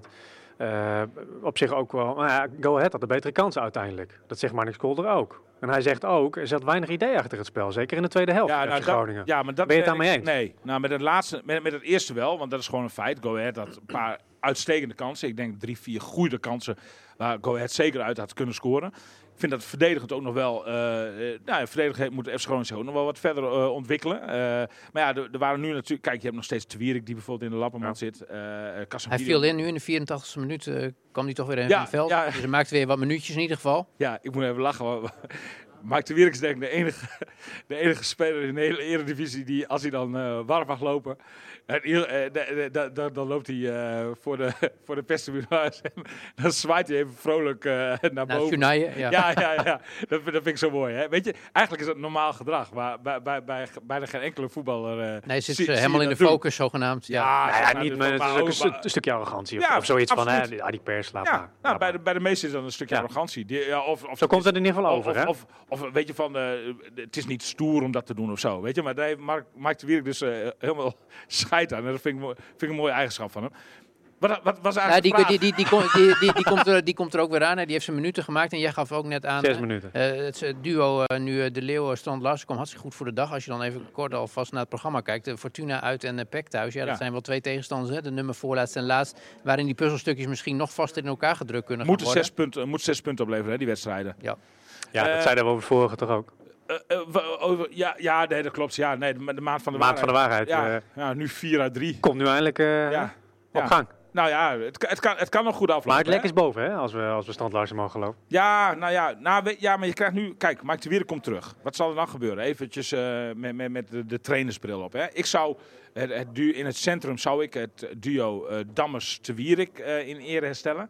Eh, op zich ook wel. Maar ja, Go Ahead had de betere kansen uiteindelijk. Dat zegt Marnix Kolder ook. En hij zegt ook, er zat weinig idee achter het spel. Zeker in de tweede helft. Ja, nou, dat, Groningen. ja, maar dat Ben je het daarmee eens? Nee, nou, met het laatste, met, met het eerste wel, want dat is gewoon een feit. Go Ahead had een paar uitstekende kansen. Ik denk drie, vier goede kansen waar Go Ahead zeker uit had kunnen scoren. Ik vind dat verdedigend ook nog wel, eh eh, nou, ja, verdedigend moet FC Groningen zich ook nog wel wat verder eh, ontwikkelen. Eh, maar ja, er, waren nu natuurlijk, kijk, je hebt nog steeds Twierik die bijvoorbeeld in de lappenmand zit. eh Hij viel in nu in de 84e minuut, kwam hij toch weer in Ja, het veld. ja. Dus hij maakte weer wat minuutjes in ieder geval. Ja, ik moet even lachen. want Mike de Wierik is denk ik de enige, de enige speler in de hele eredivisie die als hij dan eh, warm mag lopen, eh, dan loopt hij eh, voor de, voor de perstribune dan zwaait hij even vrolijk eh, naar Na boven. Ja. Ja, ja, ja. Dat, vind- dat vind ik zo mooi. Hè? Weet je, eigenlijk is dat normaal gedrag, maar bij, bij, bij, bijna geen enkele voetballer. eh, Nee, hij zit zie- eh, zie helemaal in de doen. focus zogenaamd. Ja. Ja, Nou ja, niet, dus maar het is maar ook een, ook- stu- een stukje arrogantie. Of, Ja, of zoiets van, hè, ja, die pers laat Ja, maar. nou, bij, de, bij de meesten is dan een stukje Ja. arrogantie. Die, ja, of, of Zo komt het in ieder geval Of, over, hè? of, of, weet je van, eh, het is niet stoer om dat te doen of zo, weet je. Maar daar heeft Mark, Mark de Wierik dus helemaal scheid aan. En dat vind ik, mooi- vind ik een mooie eigenschap van hem. Wat, wat was eigenlijk die, de die, die, die, kom- die, die, die, komt er, die komt er ook weer aan. Hè. Die heeft zijn minuten gemaakt. En jij gaf ook net aan. Zes eh, minuten. eh, het eh, duo eh, nu eh, de Leeuw Strand Larsen komt hartstikke goed voor de dag. Als je dan even kort alvast naar het programma kijkt. eh, Fortuna uit en uh, Peck thuis. Ja, dat Ja. zijn wel twee tegenstanders. Hè. De nummer voorlaatst en laatst. Waarin die puzzelstukjes misschien nog vaster in elkaar gedrukt kunnen moeten gaan worden. zes punten, moet zes punten opleveren, hè, die wedstrijden. Ja. Ja, dat zeiden we over de vorige toch ook. Eh, eh, over, ja, ja, nee, dat klopt. Ja, nee, de, de maand van de Maand van de waarheid. Ja, eh, ja, nu 4 uit 3. komt nu eindelijk op gang. Nou ja, het, kan- het, kan, het kan nog goed aflopen. Maar het lek is boven, hè, als we, als we stand luister mogen geloven. Ja, nou ja, nou, ja, maar je krijgt nu... Kijk, Mike de Wierik komt terug. Wat zal er dan gebeuren? Eventjes met, met, met de, de trainersbril op. Hè. Ik zou, het, het du- in het centrum zou ik het duo eh Dammers-de Wierik in ere herstellen.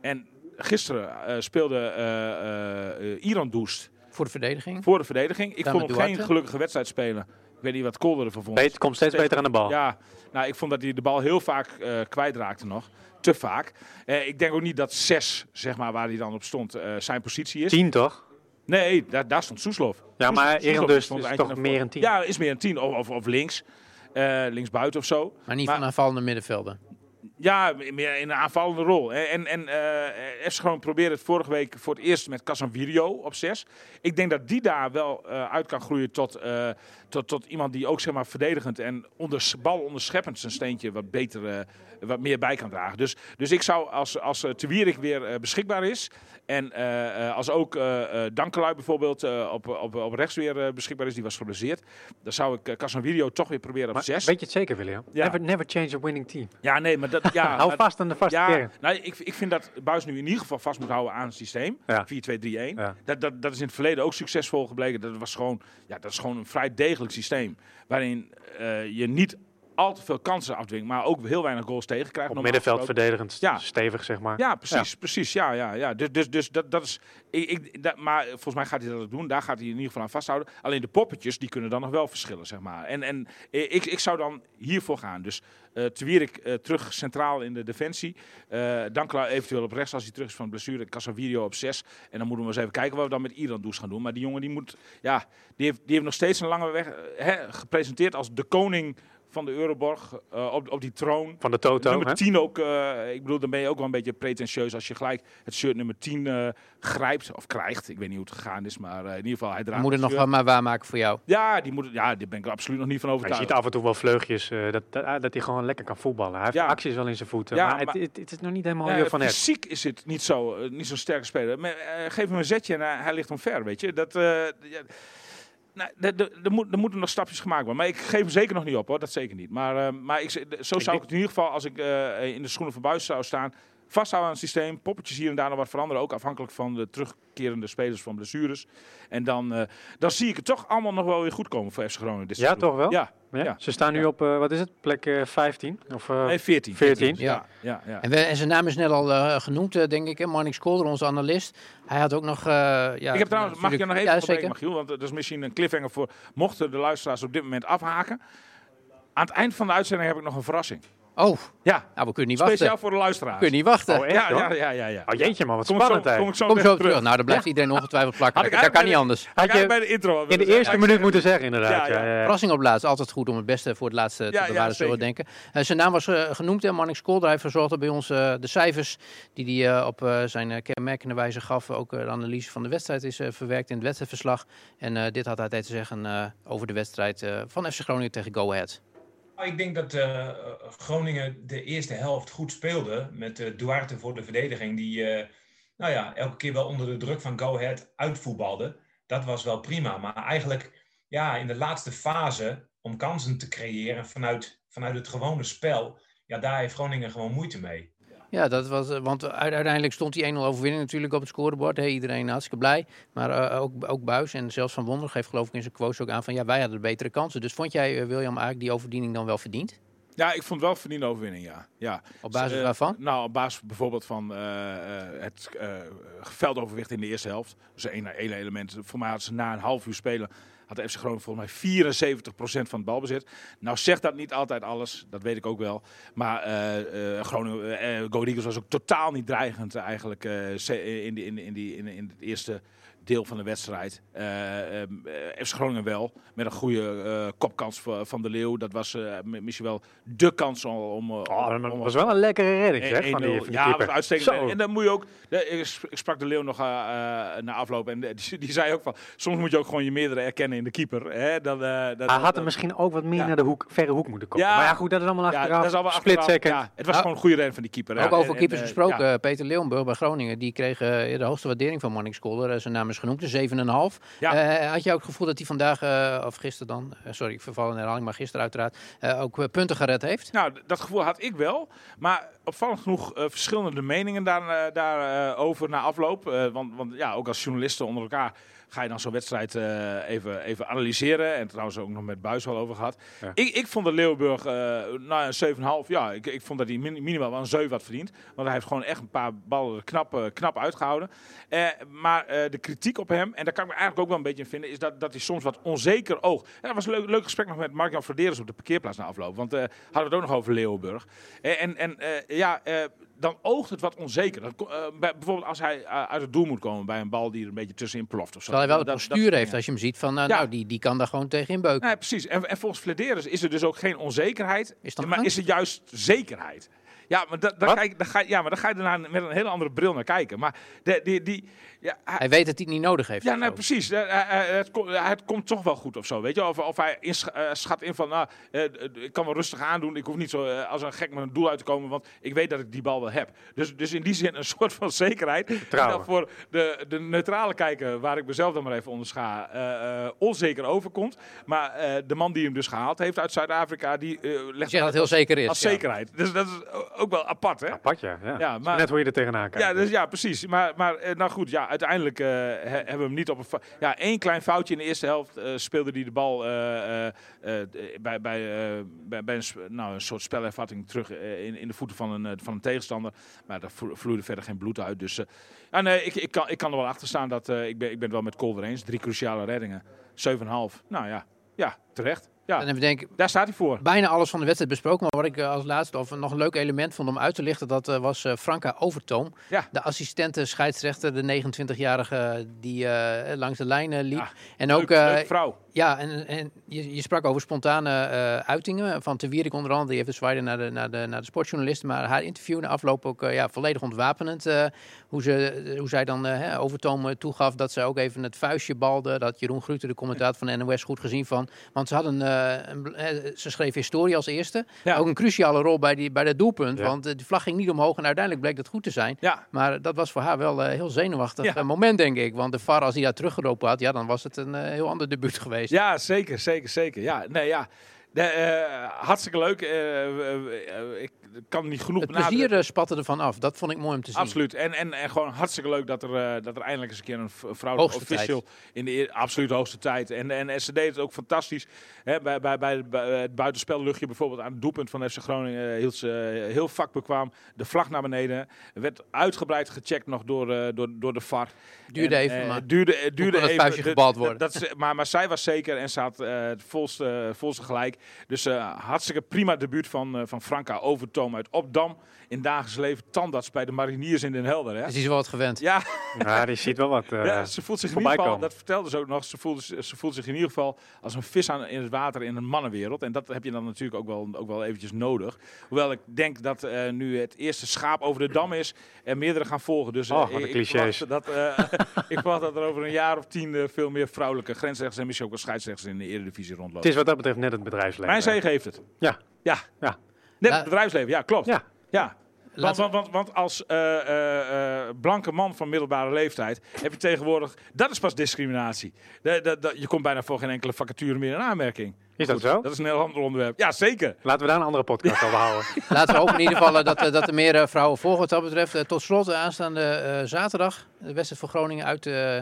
En gisteren speelde Iran Doest Voor de verdediging. voor de verdediging. Ik Samen vond hem geen gelukkige wedstrijd spelen. Ik weet niet wat Kolder ervan vond. Beter, komt steeds beter aan de bal. Ja, nou, ik vond dat hij de bal heel vaak eh kwijtraakte nog. Te vaak. Eh, ik denk ook niet dat zes, zeg maar, waar hij dan op stond, eh, zijn positie is. Tien toch? Nee, daar, daar stond Soeslof. Ja, maar Soeslof Eran dus stond is toch meer een tien? Ja, is meer een tien. Of, of, of links. Eh linksbuiten of zo. Maar niet Maar- van aanvallende middenvelden. Ja, meer in een aanvallende rol. En, en eh FC gewoon probeerde het vorige week voor het eerst met Casanvirio op 6. Ik denk dat die daar wel eh, uit kan groeien tot, eh, tot, tot iemand die ook zeg maar, verdedigend en onder, bal onderscheppend zijn steentje wat beter, eh, wat meer bij kan dragen. Dus, dus ik zou als, als uh, Te Wierik weer eh, beschikbaar is en eh, eh, als ook eh eh Dankelui bijvoorbeeld eh, op, op, op rechts weer eh, beschikbaar is, die was geblesseerd, dan zou ik Casanvirio toch weer proberen op Maar 6. weet je het zeker, William? Ja. Never, never change a winning team. Ja, nee, maar dat... Ja, Hou vast aan de vaste ja, kern. nou, ik, ik vind dat Buis nu in ieder geval vast moet houden aan het systeem. Ja. 4-2-3-1. Ja. Dat, dat, dat is in het verleden ook succesvol gebleken. Dat, was gewoon, ja, dat is gewoon een vrij degelijk systeem. Waarin eh, je niet al te veel kansen afdwingt, maar ook heel weinig goals tegenkrijgt. Op normaal middenveld verdedigend Ja. stevig, zeg maar. Ja, precies, precies. Ja, ja, ja. Dus, dus, dus dat, dat is. Ik, ik, dat, maar volgens mij gaat hij dat ook doen. Daar gaat hij in ieder geval aan vasthouden. Alleen de poppetjes, die kunnen dan nog wel verschillen, zeg maar. En, en ik, ik zou dan hiervoor gaan. Dus eh Twierik eh terug centraal in de defensie. Eh Dankela eventueel op rechts als hij terug is van blessure. Casavirio op 6. En dan moeten we eens even kijken wat we dan met Iran Does gaan doen. Maar die jongen die moet, ja, die heeft, die heeft nog steeds een lange weg hè, gepresenteerd als de koning van de Euroborg eh, op, op die troon. Van de Toto. Nummer hè? 10 ook, eh, ik bedoel, dan ben je ook wel een beetje pretentieus als je gelijk het shirt nummer 10 eh, grijpt of krijgt. Ik weet niet hoe het gegaan is, maar eh, in ieder geval hij draagt moeten het nog wat maar waarmaken voor jou. Ja, die moet, ja, daar ben ik er absoluut nog niet van je overtuigd. ziet af en toe wel vleugjes eh, dat, dat, ah, dat hij gewoon lekker kan voetballen. Hij heeft Ja. acties wel in zijn voeten. Ja, maar, het, maar- het, het is nog niet helemaal heel van het. fysiek is het niet zo, niet zo'n sterke speler. Maar, eh, geef hem een zetje en hij, hij ligt omver, weet je. Dat, eh, ja, nou, er- moet- moeten nog stapjes gemaakt worden. Maar ik geef hem zeker nog niet op, hoor. Dat zeker niet. Maar, eh, maar ik, zo zou ik het in ieder geval, als ik eh, in de schoenen van Buis zou staan... vasthouden aan het systeem, poppetjes hier en daar nog wat veranderen. Ook afhankelijk van de terugkerende spelers van blessures. En dan, eh, dan zie ik het toch allemaal nog wel weer goed komen voor FC Groningen. Dit Ja, toch wel? Ja, Ja? ja. Ze staan nu Ja. op, eh, wat is het, plek eh 15? Of, eh, nee, 14. 14. Ja, ja, ja. En, we, en zijn naam is net al eh, genoemd, eh, denk ik. hè, Marnix Kolder, onze analist. Hij had ook nog... eh, ja, ik heb trouwens, mag ik er nog even ja, zeker. Michiel? Want dat is misschien een cliffhanger voor mochten de luisteraars op dit moment afhaken. Aan het eind van de uitzending heb ik nog een verrassing. Oh, Ja, nou, we kunnen niet speciaal wachten. voor de luisteraars. We kunnen niet wachten. Oh, echt, ja, ja, ja, ja, ja. Oh jeetje man, wat Kom ik zo, spannend hè. kom ik zo, Kom zo terug. Nou, dan blijft iedereen ongetwijfeld plakken. Had ik Dat, dat kan niet bij anders. Had Had je bij de intro in de eerste minuut moeten zeggen inderdaad. Ja, Ja, ja. ja, ja. Verrassing op laatst. Altijd goed om het beste voor het laatste te Ja, ja, bewaren, zullen we denken. Eh, zijn naam was eh, genoemd, hè, Marnix Kolder. Hij verzorgde bij ons eh, de cijfers die hij op zijn kenmerkende wijze gaf. Ook de analyse van de wedstrijd is verwerkt in het wedstrijdverslag. En dit had hij te zeggen eh, over de wedstrijd eh, van FC Groningen tegen Go Ahead. Nou, Ik denk dat eh, Groningen de eerste helft goed speelde. Met eh, Duarte voor de verdediging. Die eh, nou ja, elke keer wel onder de druk van Go Ahead uitvoetbalde. Dat was wel prima. Maar eigenlijk ja, in de laatste fase om kansen te creëren vanuit, vanuit het gewone spel. Ja, daar heeft Groningen gewoon moeite mee. Ja, dat was, eh, want uite- uiteindelijk stond die 1-0 overwinning natuurlijk op het scorebord. Hè. Iedereen hartstikke blij. Maar eh, ook, ook Buis en zelfs Van Wonder geeft geloof ik in zijn quotes ook aan van ja, wij hadden de betere kansen. Dus vond jij, eh, William, eigenlijk die overdiening dan wel verdiend? Ja, ik vond wel verdiende overwinning, ja. ja. Op basis Eh, waarvan? Nou, op basis bijvoorbeeld van eh, eh, het eh, veldoverwicht in de eerste helft. Dus één één element. Voor mij had ze na een half uur spelen had FC Groningen volgens mij 74% van het balbezit. Nou zegt dat niet altijd alles, dat weet ik ook wel. Maar eh eh Groningen, eh Go Eagles was ook totaal niet dreigend eigenlijk in, die- in, die, in, in het eerste deel van de wedstrijd. Eh eh, FC Groningen wel, met een goede eh, kopkans van de Leeuw. Dat was eh, misschien wel de kans om... om, Oh, dat om- was wel een lekkere redding zeg, van die, 1-0. van die ja, uitstekend. Zo. En, en dan moet je ook. ik, sp- ik sprak de Leeuw nog na afloop en die, die zei ook van. Soms moet je ook gewoon je meerdere erkennen in de keeper. Hè? Eh, dat, Hij had dat- hem misschien ook wat meer Ja. naar de hoek, verre hoek moeten komen. Ja. Maar ja, goed, dat is allemaal ja, achteraf. dat is allemaal Split achteraf. second. Ja, het was gewoon een goede ren van die keeper. Ook ja. over En- keepers en, gesproken. ja. Peter Leeuwenburg bij Groningen, die kreeg de hoogste waardering van Marnix Kolder. Eh, zijn genoemd, de 7,5. Ja. Eh, had je ook het gevoel dat hij vandaag, eh, of gisteren dan, eh, sorry, ik verval in herhaling, maar gisteren uiteraard, ook punten gered heeft? Nou, dat gevoel had ik wel. Maar opvallend genoeg eh, verschillende meningen daarover daar, eh, over na afloop. Eh, want, want ja, ook als journalisten onder elkaar ga je dan zo'n wedstrijd eh, even, even analyseren. En trouwens ook nog met Buis al over gehad. Ja. Ik, ik vond dat Leeuwenburg, eh nou een 7,5, ja, ik, ik vond dat hij min- minimaal wel een 7 had verdiend. Want hij heeft gewoon echt een paar ballen knap, eh, knap uitgehouden. Eh, maar eh, de kritiek op hem, en daar kan ik me eigenlijk ook wel een beetje in vinden, is dat, dat hij soms wat onzeker oogt. En dat was een leuk, leuk gesprek nog met Mark-Jan Verderes op de parkeerplaats na afloop. Want eh hadden we het ook nog over Leeuwenburg. Eh, en en eh, ja, eh, dan oogt het wat onzeker. Dat, eh, bij, bijvoorbeeld als hij eh, uit het doel moet komen bij een bal die er een beetje tussenin ploft. Of zo. Terwijl hij wel het dat- dat- heeft als je hem ziet van, nou, Ja. nou die, die kan daar gewoon tegen inbeuken. Nee, precies. En, en volgens Flederis is er dus ook geen onzekerheid, Is maar is er juist zekerheid. Ja, maar, da, dan Wat? ga ja, maar dan ga je er met een hele andere bril naar kijken. Maar de, die, die, ja, hij- Hij weet dat hij het niet nodig heeft. ja, zo. precies. Eh, eh, eh, het, kom- het komt toch wel goed of zo, weet je. Of, of hij insch- schat in van, nou, ik kan wel rustig aandoen. Ik hoef niet zo als een gek met een doel uit te komen, want ik weet dat ik die bal wel heb. Dus, dus in die zin een soort van zekerheid. Dat voor de, de neutrale kijker, waar ik mezelf dan maar even onder scha, onzeker overkomt. Maar de man die hem dus gehaald heeft uit Zuid-Afrika, die legt zeg dat het heel zeker is. als ja. zekerheid. Dus dat is ook wel apart, hè? Apart, ja. ja. Maar- Net hoe je er tegenaan kijkt. Ja, dus, ja, precies. Maar, maar eh, nou goed, ja, uiteindelijk eh, he- hebben we hem niet op een... Ja, één klein foutje in de eerste helft eh, speelde hij de bal bij, bij, bij, bij een, nou, een soort spelervatting terug in, in de voeten van een, van een tegenstander. Maar daar vlo- vloeide verder geen bloed uit. Dus ja, nee, ik, ik, kan, ik kan er wel achter staan dat ik, ben, ik ben het wel met Kolder eens. Drie cruciale reddingen. 7,5. Nou ja, ja, terecht. En Ja, dan denk ik, daar staat hij voor. bijna alles van de wedstrijd besproken. Maar wat ik eh, als laatste, of nog een leuk element vond om uit te lichten, dat eh, was eh, Franka Overtoom. Ja. De assistente scheidsrechter, de 29-jarige die langs de lijn eh, liep. Ja, en Leuk- ook, leuke vrouw. Ja, en, en je, je sprak over spontane eh, uitingen. Van Te Wierik onder andere, die heeft de zwaaide naar de, naar, de, naar de sportjournalisten. Maar haar interview na afloop ook eh, ja, volledig ontwapenend. eh, hoe, ze, hoe zij dan hè, Overtoom eh, toegaf dat ze ook even het vuistje balde. Dat Jeroen Gruter, de commentator van de NOS, goed gezien van. Want ze, hadden, een, ze schreef historie als eerste. Ja. Ook een cruciale rol bij, die, bij dat doelpunt. Ja. Want de vlag ging niet omhoog en uiteindelijk bleek dat goed te zijn. Ja, Maar dat was voor haar wel een heel zenuwachtig moment, denk ik. Want de VAR, als hij daar teruggeroepen had, ja, dan was het een heel ander debuut geweest. Ja, zeker, zeker, zeker. Ja, nee, ja. De, eh, hartstikke leuk. Eh, eh, ik kan niet genoeg Het plezier spatte ervan af. Dat vond ik mooi om te zien. Absoluut. En, en, en gewoon hartstikke leuk dat er, dat er eindelijk eens een keer een vrouwelijke Hoogste official in de absoluut hoogste tijd. En, en, en ze deed het ook fantastisch. Hè, bij, bij, bij, bij het buitenspelluchtje bijvoorbeeld aan het doelpunt van FC Groningen hield ze heel vakbekwaam de vlag naar beneden. Er werd uitgebreid gecheckt nog door, door, door de VAR. Duurde En, even, maar het duurde, het duurde het even. De- gebald de- worden. Dat, ze- maar, maar zij was zeker en staat eh het volste, volste gelijk. Dus eh, hartstikke prima debuut van, eh, van Franka Overtoom uit Opdam. In dagelijks leven tandarts bij de mariniers in Den Helder. Hè? Dus die is wel wat gewend. Ja, Ja, die ziet wel wat. eh, ja, ze voelt zich in ieder geval, komen. dat vertelde ze ook nog, ze voelt, ze voelt zich in ieder geval als een vis aan, in het water in een mannenwereld. En dat heb je dan natuurlijk ook wel, ook wel eventjes nodig. Hoewel ik denk dat eh, nu het eerste schaap over de dam is en meerdere gaan volgen. Dus eh, Oh, wat een ik, verwacht dat, eh, ik verwacht dat er over een jaar of tien eh, veel meer vrouwelijke grensrechters en misschien ook wel scheidsrechters in de Eredivisie Het rondlopen. is wat dat betreft net het bedrijfsleven. Mijn zege heeft het. Ja. Ja. Ja. Net het bedrijfsleven, ja klopt. Ja. Ja. Want, want, want, want als eh, eh, eh, blanke man van middelbare leeftijd heb je tegenwoordig, dat is pas discriminatie. De- de- de- je komt bijna voor geen enkele vacature meer in aanmerking. Is dat Goed, zo? Dat is een heel ander onderwerp. Ja, zeker. Laten we daar een andere podcast over houden. Laten we hopen in ieder geval dat, dat er meer vrouwen volgen wat dat betreft. Tot slot, aanstaande eh, zaterdag, de wedstrijd voor Groningen uit eh,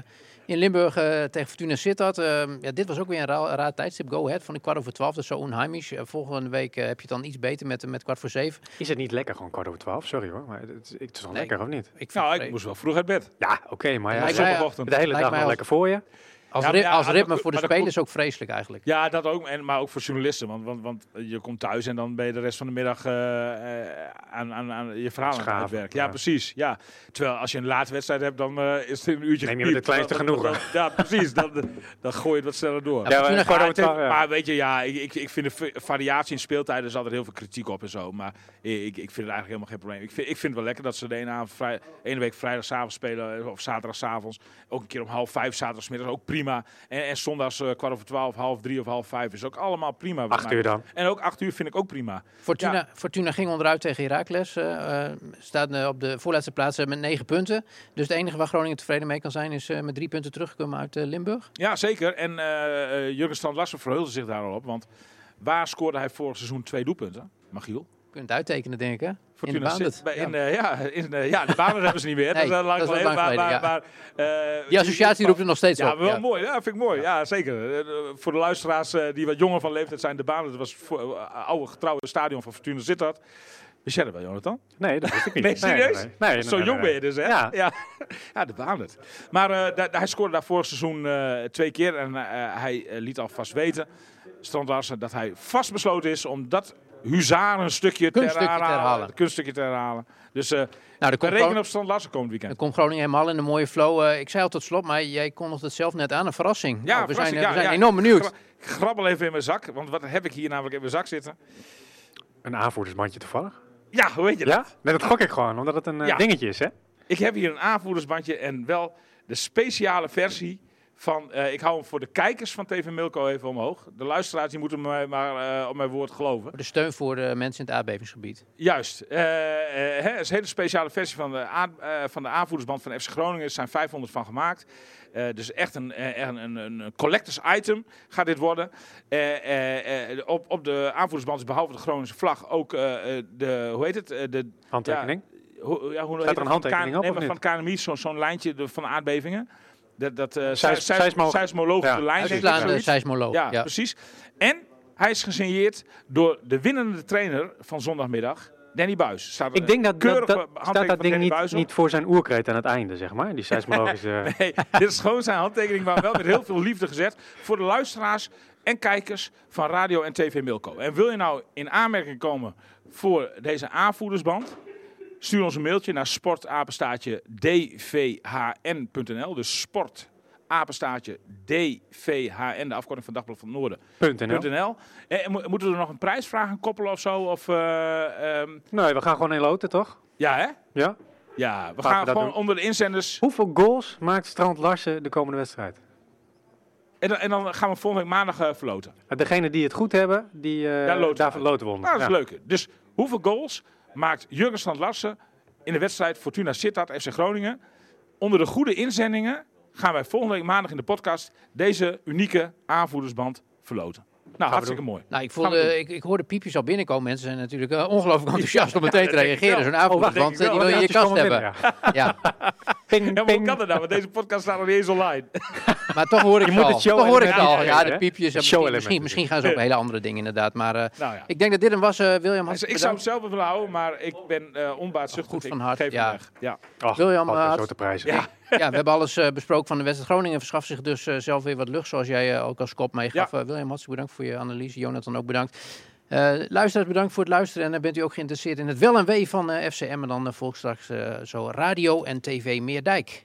in Limburg eh, tegen Fortuna Sittard. Eh, ja, dit was ook weer een raar, raar tijdstip. Go ahead van de kwart over twaalf, dat is zo onheimisch. Eh, volgende week eh, heb je het dan iets beter met, met kwart voor zeven. Is het niet lekker gewoon kwart over twaalf? Sorry hoor, maar het, het is Nee. lekker of niet? Ik Nou, ik moest wel vroeg uit bed. Ja, oké, maar ja, Zondagochtend. de hele dag als- lekker voor je. Als, Ja, ri- maar ja, als maar ritme voor de spelers ook vreselijk eigenlijk. Ja, dat ook. En, maar ook voor journalisten. Want, want, want je komt thuis en dan ben je de rest van de middag eh, eh, aan, aan, aan je verhaal aan het Schaven, uitwerken. Ja, ja. precies. Ja. Terwijl als je een late wedstrijd hebt, dan eh, is het een uurtje Neem je met het kleinste genoegen. dan- Ja, precies. Dan, dan gooi je het wat sneller door. Ja, maar Maar, het- maar weet je, ja, ik, ik, ik vind de va- variatie in speeltijden, er is altijd heel veel kritiek op en zo. Maar ik, ik vind het eigenlijk helemaal geen probleem. Ik vind, ik vind het wel lekker dat ze de ene, avond, vrij, ene week vrijdagavond spelen of zaterdagavond. Ook een keer om half vijf, zaterdagmiddag, ook prima. En, en zondags eh, kwart over twaalf, half drie of half vijf is ook allemaal prima. Acht mij uur dan. En ook acht uur vind ik ook prima. Fortuna, Fortuna ging onderuit tegen Heracles. eh, eh, staat eh, op de voorlaatste plaats met negen punten. Dus het enige waar Groningen tevreden mee kan zijn is eh, met drie punten teruggekomen uit eh, Limburg. Ja, zeker. En Jurgen Strand Larsen verheugde zich daar al op. Want waar scoorde hij vorig seizoen twee doelpunten? Magiel. Kunt uittekenen, denk ik, hè? Fortuna in de zit bij- in, eh, ja, in, eh, ja, de banen hebben ze niet meer. Nee, dat is al lang geleden. lang maar, maar, geleden, maar, eh, Die associatie roept er nog steeds Ja, op. wel ja. mooi. Ja, vind ik mooi. Ja, zeker. Voor de luisteraars eh, die wat jonger van leeftijd zijn, de banen. Dat was voor, oude getrouwde stadion van Fortuna Sittard. Wist jij dat wel, Jonathan? Nee, dat wist ik niet. Nee, serieus? Nee, nee, nee, Zo nee, jong nee, ben je dus, hè? Ja. ja. Ja, de baan het. Maar eh, da- hij scoorde daar vorig seizoen eh, twee keer. En eh, hij liet alvast weten, Strand Larsen, dat hij vastbesloten is om dat huzarenstukje te Kunststukje te herhalen. Het kunststukje te herhalen. Dus eh Nou, er rekenen Gron- op Strand Larsen komend er weekend. komt Groningen helemaal in een mooie flow. Eh, ik zei al tot slot, maar jij kondigt het zelf net aan. Een verrassing. Ja, we zijn, verrassing, eh, we zijn ja. enorm benieuwd. Ik grabbel even in mijn zak, want wat heb ik hier namelijk in mijn zak zitten? Een aanvoerdersbandje toevallig. Ja, hoe weet je dat? Ja? Nee, dat gok ik gewoon, omdat het een eh, Ja. dingetje is, hè? Ik heb hier een aanvoerdersbandje en wel de speciale versie van... eh, ik hou hem voor de kijkers van TV Milko even omhoog. De luisteraars die moeten mij maar eh, op mijn woord geloven. De steun voor de mensen in het aardbevingsgebied. Juist. Eh, eh, hè, het is een hele speciale versie van de, eh, van de aanvoerdersband van FC Groningen. Er zijn 500 van gemaakt. Eh, dus echt een, eh, een, een, een collectors item gaat dit worden. Eh, eh, eh, op, op de aanvoerdersband is behalve de Groningse vlag ook eh, eh, de, hoe heet het? Eh, de, Handtekening. hoe, ja, hoe heet er een handtekening op, nee, of maar van KNMI, zo'n zo'n lijntje de- van aardbevingen. Dat, dat eh, Seis- seis- seis- seismo- seismologische Ja. lijn. Uitslaande seismoloog. Ja, Ja, precies. En hij is gesigneerd door de winnende trainer van zondagmiddag, Danny Buis. Staat, Ik denk dat, dat, dat staat dat ding Danny niet, niet voor zijn oerkreet aan het einde, zeg maar. Die seismologische... Nee, dit is gewoon zijn handtekening, maar wel met heel veel liefde gezet voor de luisteraars en kijkers van Radio en TV Milko. En wil je nou in aanmerking komen voor deze aanvoerdersband? Stuur ons een mailtje naar sportapenstaatje dvhn.nl. Dus sport apenstaartje DVHN, de afkorting van Dagblad van het Noorden. Punt NL. .nl. En mo- moeten we er nog een prijsvraag aan koppelen of zo? Of, eh, ehm, Nee, we gaan gewoon in loten, toch? ja, hè? Ja. Ja, we gaan gewoon doen? onder de inzenders. Hoeveel goals maakt Strand Larsen de komende wedstrijd? En dan, en dan gaan we volgende week maandag eh, verloten. Degene die het goed hebben, die, eh Daar loten we onder. Nou, dat is Ja. leuk. Dus hoeveel goals maakt Jurgen Strand Larsen in de wedstrijd Fortuna Sittard FC Groningen? Onder de goede inzendingen gaan wij volgende week maandag in de podcast deze unieke aanvoerdersband verloten. Nou, hartstikke mooi. Nou, ik, voelde, ik, ik hoorde piepjes al binnenkomen. Mensen zijn natuurlijk eh, ongelooflijk enthousiast om meteen te reageren. Zo'n avond, dat denk want eh, die wil je in je kast hebben. Ja, Ping, Ja, maar hoe ping. kan dat nou? Want deze podcast staat nog niet eens online. maar toch hoor ik Je het moet al. het show Toch hoor ik het al. Ja, de piepjes. Misschien, misschien, is misschien gaan ze ook hele andere dingen inderdaad. Maar eh, Nou ik denk dat dit hem was, eh, William. Ik zou het zelf wel willen houden, maar ik ben eh onbaatzuchtig. Goed van Ik hart, Geef ja. hem weg. Ja. Ach, William, valt eh, weer had- zo te prijzen. Ja. We hebben alles eh, besproken van de wedstrijd Groningen. Verschaft zich dus eh, zelf weer wat lucht, zoals jij eh, ook als kop meegaf. Eh, William, hartstikke bedankt voor je analyse. Jonathan ook bedankt. Eh luisteraars, bedankt voor het luisteren. En bent u ook geïnteresseerd in het wel en wee van FCM? En dan eh, volgt straks zo radio en tv Meerdijk.